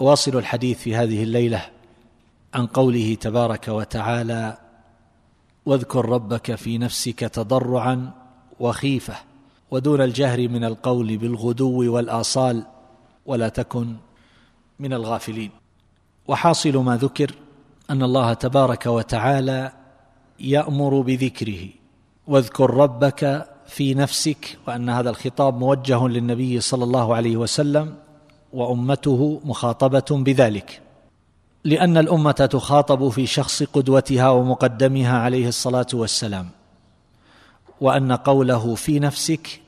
أواصل الحديث في هذه الليلة عن قوله تبارك وتعالى واذكر ربك في نفسك تضرعا وخيفة ودون الجهر من القول بالغدو والآصال ولا تكن من الغافلين. وحاصل ما ذكر أن الله تبارك وتعالى يأمر بذكره واذكر ربك في نفسك وأن هذا الخطاب موجه للنبي صلى الله عليه وسلم وأمته مخاطبة بذلك. لأن الأمة تخاطب في شخص قدوتها ومقدمها عليه الصلاة والسلام. وأن قوله في نفسك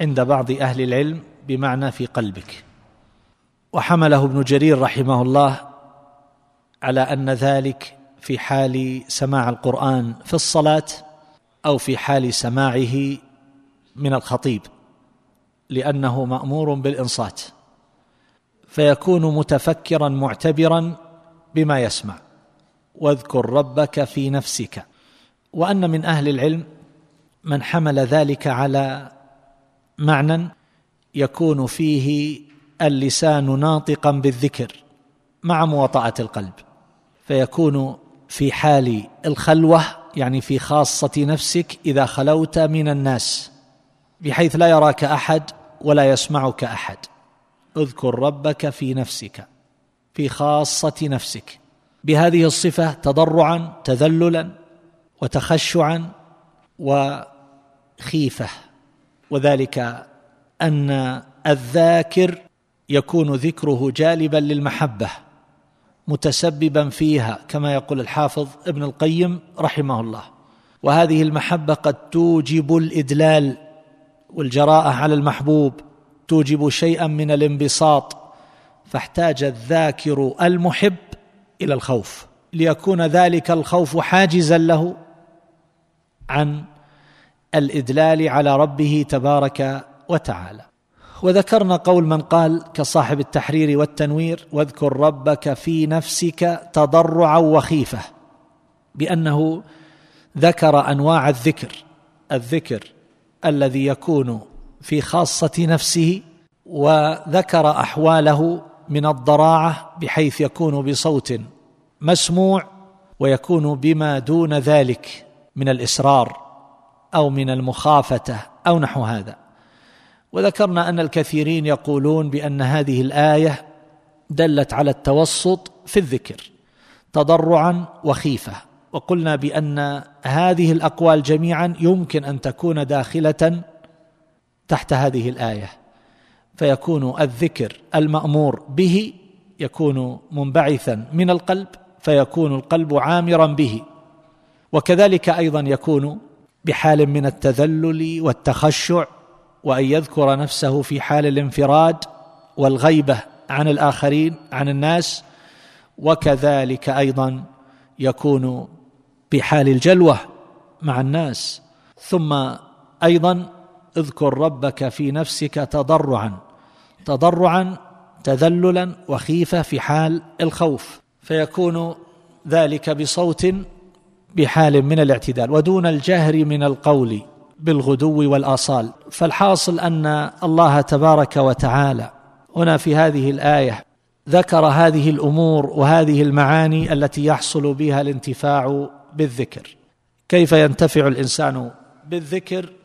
عند بعض أهل العلم بمعنى في قلبك. وحمله ابن جرير رحمه الله على أن ذلك في حال سماع القرآن في الصلاة أو في حال سماعه من الخطيب لأنه مأمور بالإنصات. فيكون متفكرا معتبرا بما يسمع. واذكر ربك في نفسك. وأن من أهل العلم من حمل ذلك على معنى يكون فيه اللسان ناطقا بالذكر مع مواطأة القلب. فيكون في حال الخلوة يعني في خاصة نفسك إذا خلوت من الناس بحيث لا يراك أحد ولا يسمعك أحد. اذكر ربك في نفسك في خاصة نفسك. بهذه الصفة تضرعا تذللا وتخشعا وخيفة. وذلك أن الذاكر يكون ذكره جالبا للمحبة متسببا فيها كما يقول الحافظ ابن القيم رحمه الله. وهذه المحبة قد توجب الإدلال والجراءة على المحبوب. توجب شيئا من الانبساط فاحتاج الذاكر المحب إلى الخوف. ليكون ذلك الخوف حاجزا له عن الإدلال على ربه تبارك وتعالى. وذكرنا قول من قال كصاحب التحرير والتنوير واذكر ربك في نفسك تضرعا وخيفة بأنه ذكر أنواع الذكر. الذكر الذي يكون في خاصة نفسه وذكر أحواله من الضراعة بحيث يكون بصوت مسموع ويكون بما دون ذلك من الإسرار أو من المخافته أو نحو هذا. وذكرنا أن الكثيرين يقولون بأن هذه الآية دلت على التوسط في الذكر تضرعا وخيفة. وقلنا بأن هذه الأقوال جميعا يمكن أن تكون داخلة تحت هذه الآية. فيكون الذكر المأمور به يكون منبعثا من القلب فيكون القلب عامرا به. وكذلك أيضا يكون بحال من التذلل والتخشع وأن يذكر نفسه في حال الانفراد والغيبة عن الآخرين عن الناس. وكذلك أيضا يكون بحال الجلوة مع الناس. ثم أيضا اذكر ربك في نفسك تضرعا تضرعا تذللا وخيفة في حال الخوف. فيكون ذلك بصوت بحال من الاعتدال. ودون الجهر من القول بالغدو والآصال. فالحاصل أن الله تبارك وتعالى هنا في هذه الآية ذكر هذه الأمور وهذه المعاني التي يحصل بها الانتفاع بالذكر. كيف ينتفع الإنسان بالذكر؟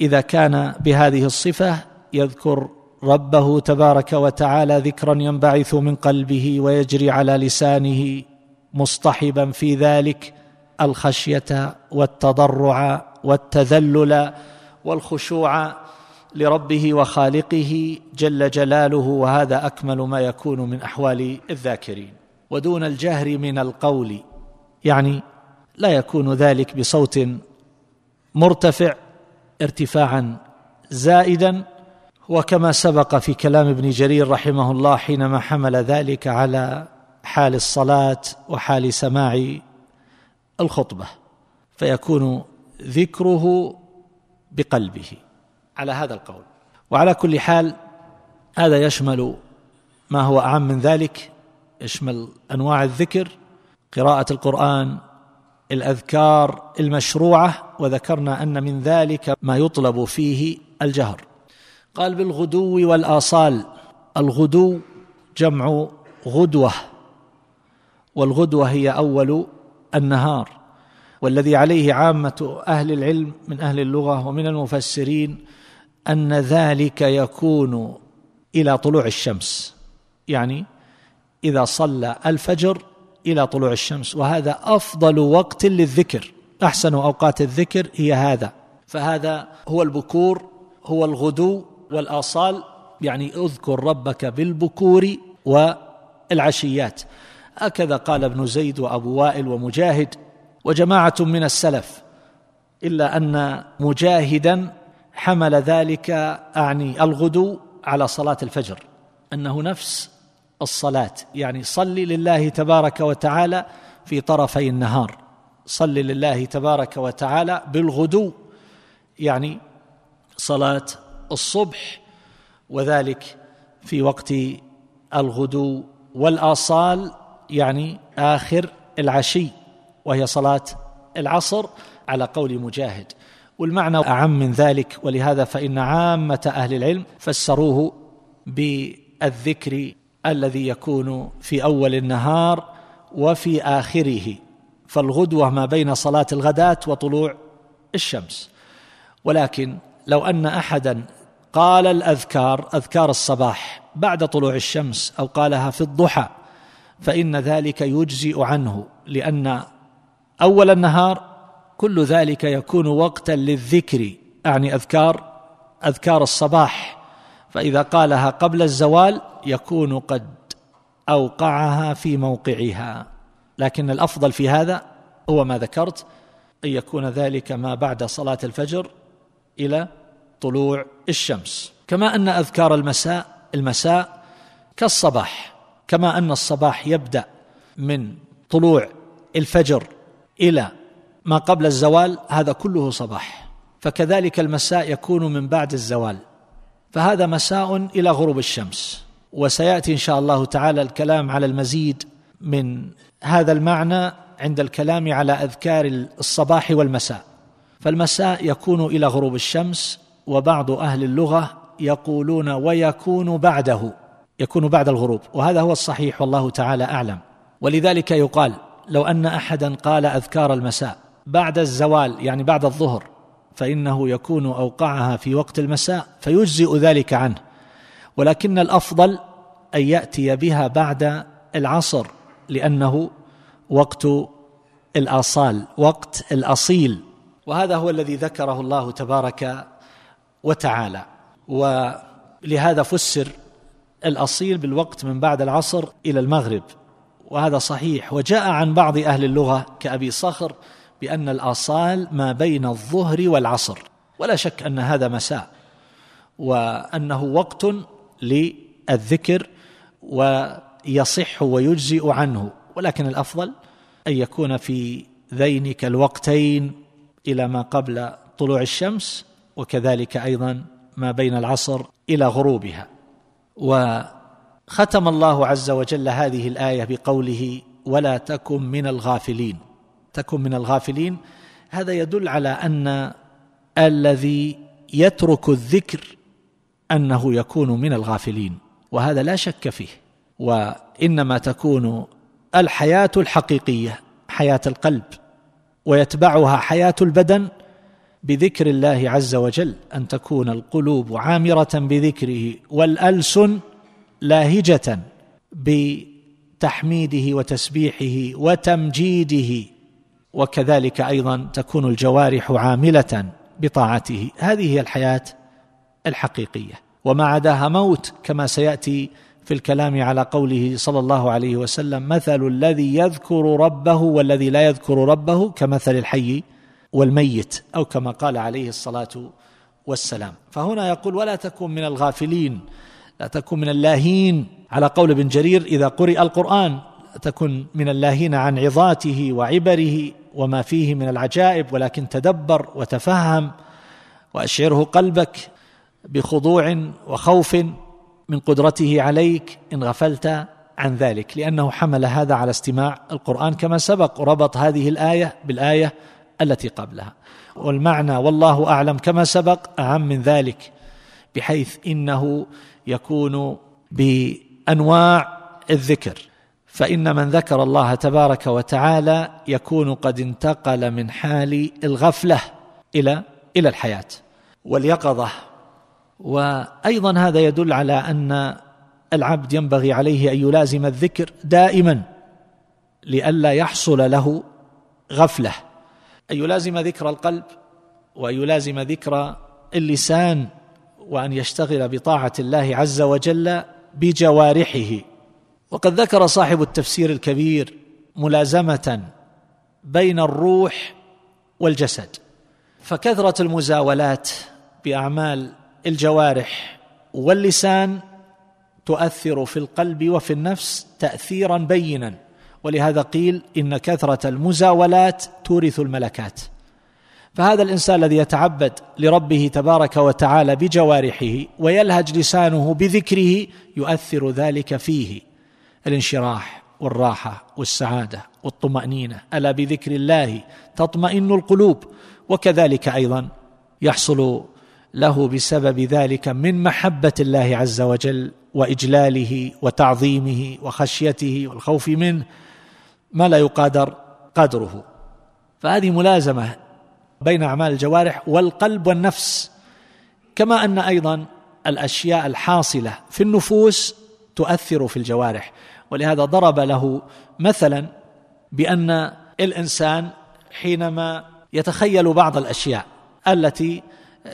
إذا كان بهذه الصفة يذكر ربه تبارك وتعالى ذكرا ينبعث من قلبه ويجري على لسانه مصطحبا في ذلك الخشية والتضرع والتذلل والخشوع لربه وخالقه جل جلاله وهذا أكمل ما يكون من أحوال الذاكرين. ودون الجهر من القول يعني لا يكون ذلك بصوت مرتفع ارتفاعا زائدا وكما سبق في كلام ابن جرير رحمه الله حينما حمل ذلك على حال الصلاة وحال سماع الخطبة فيكون ذكره بقلبه. على هذا القول. وعلى كل حال هذا يشمل ما هو أعم من ذلك يشمل أنواع الذكر قراءة القرآن الأذكار المشروعة وذكرنا أن من ذلك ما يطلب فيه الجهر. قال بالغدو والآصال الغدو جمع غدوة والغدوة هي أول النهار. والذي عليه عامة أهل العلم من أهل اللغة ومن المفسرين أن ذلك يكون إلى طلوع الشمس. يعني إذا صلى الفجر إلى طلوع الشمس وهذا أفضل وقت للذكر. أحسن أوقات الذكر هي هذا. فهذا هو البكور هو الغدو والآصال. يعني اذكر ربك بالبكور والعشيات. هكذا قال ابن زيد وأبو وائل ومجاهد وجماعة من السلف. إلا أن مجاهدا حمل ذلك أعني الغدو على صلاة الفجر. أنه نفس الصلاة. يعني صل لله تبارك وتعالى في طرفي النهار. صل لله تبارك وتعالى بالغدو. يعني صلاة الصبح وذلك في وقت الغدو والآصال يعني آخر العشي وهي صلاة العصر على قول مجاهد. والمعنى أعم من ذلك ولهذا فإن عامة أهل العلم فسروه بالذكر الذي يكون في أول النهار وفي آخره. فالغدوة ما بين صلاة الغداة وطلوع الشمس. ولكن لو أن احدا قال الأذكار أذكار الصباح بعد طلوع الشمس أو قالها في الضحى فإن ذلك يجزئ عنه لأن أول النهار كل ذلك يكون وقتا للذكر اعني أذكار أذكار الصباح. فإذا قالها قبل الزوال يكون قد أوقعها في موقعها. لكن الأفضل في هذا هو ما ذكرت أن يكون ذلك ما بعد صلاة الفجر إلى طلوع الشمس. كما أن أذكار المساء المساء كالصباح. كما أن الصباح يبدأ من طلوع الفجر إلى ما قبل الزوال هذا كله صباح. فكذلك المساء يكون من بعد الزوال. فهذا مساء إلى غروب الشمس. وسيأتي إن شاء الله تعالى الكلام على المزيد من هذا المعنى عند الكلام على أذكار الصباح والمساء. فالمساء يكون إلى غروب الشمس وبعض أهل اللغة يقولون ويكون بعده يكون بعد الغروب. وهذا هو الصحيح والله تعالى أعلم. ولذلك يقال لو أن احدا قال أذكار المساء بعد الزوال يعني بعد الظهر فإنه يكون أوقعها في وقت المساء فيجزئ ذلك عنه. ولكن الأفضل أن يأتي بها بعد العصر لأنه وقت الأصال وقت الأصيل. وهذا هو الذي ذكره الله تبارك وتعالى. ولهذا فسر الأصيل بالوقت من بعد العصر إلى المغرب. وهذا صحيح. وجاء عن بعض أهل اللغة كأبي صخر بأن الآصال ما بين الظهر والعصر ولا شك أن هذا مساء وأنه وقت للذكر ويصح ويجزئ عنه ولكن الأفضل أن يكون في ذينك الوقتين إلى ما قبل طلوع الشمس وكذلك أيضا ما بين العصر إلى غروبها. وختم الله عز وجل هذه الآية بقوله ولا تكن من الغافلين تكن من الغافلين. هذا يدل على أن الذي يترك الذكر أنه يكون من الغافلين وهذا لا شك فيه. وإنما تكون الحياة الحقيقية حياة القلب ويتبعها حياة البدن بذكر الله عز وجل. أن تكون القلوب عامرة بذكره والألسن لاهجة بتحميده وتسبيحه وتمجيده. وكذلك أيضا تكون الجوارح عاملة بطاعته. هذه هي الحياة الحقيقية. وما عداها موت كما سيأتي في الكلام على قوله صلى الله عليه وسلم مثل الذي يذكر ربه والذي لا يذكر ربه كمثل الحي والميت أو كما قال عليه الصلاة والسلام. فهنا يقول ولا تكن من الغافلين لا تكن من اللاهين. على قول ابن جرير إذا قرئ القرآن تكن من اللاهين عن عظاته وعبره وما فيه من العجائب ولكن تدبر وتفهم وأشعره قلبك بخضوع وخوف من قدرته عليك إن غفلت عن ذلك لأنه حمل هذا على استماع القرآن كما سبق وربط هذه الآية بالآية التي قبلها. والمعنى والله أعلم كما سبق أعم من ذلك بحيث إنه يكون بأنواع الذكر. فإن من ذكر الله تبارك وتعالى يكون قد انتقل من حال الغفلة إلى إلى الحياة واليقظة. وأيضا هذا يدل على أن العبد ينبغي عليه أن يلازم الذكر دائما لئلا يحصل له غفلة. أن يلازم ذكر القلب وأن يلازم ذكر اللسان وأن يشتغل بطاعة الله عز وجل بجوارحه. وقد ذكر صاحب التفسير الكبير ملازمة بين الروح والجسد فكثرة المزاولات بأعمال الجوارح واللسان تؤثر في القلب وفي النفس تاثيرا بينا ولهذا قيل إن كثرة المزاولات تورث الملكات. فهذا الإنسان الذي يتعبد لربه تبارك وتعالى بجوارحه ويلهج لسانه بذكره يؤثر ذلك فيه. الانشراح والراحة والسعادة والطمأنينة. ألا بذكر الله تطمئن القلوب؟ وكذلك أيضا يحصل له بسبب ذلك من محبة الله عز وجل وإجلاله وتعظيمه وخشيته والخوف منه ما لا يقادر قدره. فهذه ملازمة بين أعمال الجوارح والقلب والنفس. كما أن أيضا الأشياء الحاصلة في النفوس تؤثر في الجوارح ولهذا ضرب له مثلا بأن الإنسان حينما يتخيل بعض الأشياء التي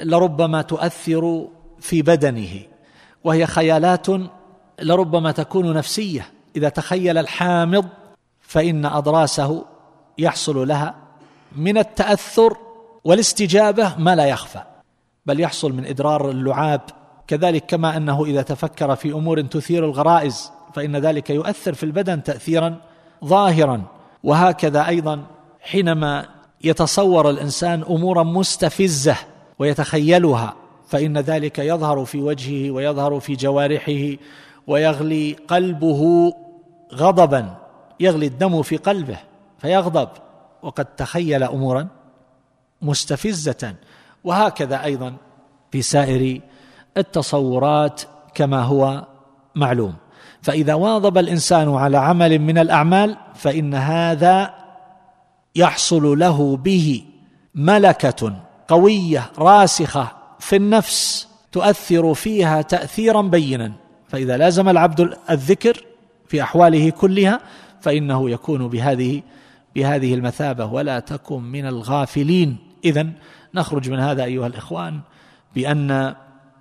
لربما تؤثر في بدنه وهي خيالات لربما تكون نفسية إذا تخيل الحامض فإن أضراسه يحصل لها من التأثر والاستجابة ما لا يخفى بل يحصل من إدرار اللعاب كذلك كما أنه إذا تفكر في أمور تثير الغرائز فإن ذلك يؤثر في البدن تاثيرا ظاهرا. وهكذا أيضا حينما يتصور الإنسان امورا مستفزة ويتخيلها فإن ذلك يظهر في وجهه ويظهر في جوارحه ويغلي قلبه غضبا يغلي الدم في قلبه فيغضب. وقد تخيل امورا مستفزة. وهكذا أيضا في سائر التصورات كما هو معلوم. فإذا واظب الإنسان على عمل من الأعمال فإن هذا يحصل له به ملكة قوية راسخة في النفس تؤثر فيها تاثيرا بينا. فإذا لازم العبد الذكر في أحواله كلها فإنه يكون بهذه بهذه المثابة. ولا تكن من الغافلين. اذا نخرج من هذا أيها الإخوان بأن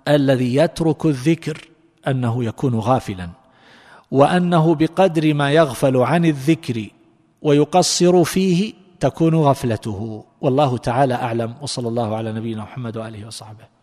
الذي يترك الذكر أنه يكون غافلا وأنه بقدر ما يغفل عن الذكر ويقصر فيه تكون غفلته. والله تعالى أعلم وصلى الله على نبينا محمد وآله وصحبه.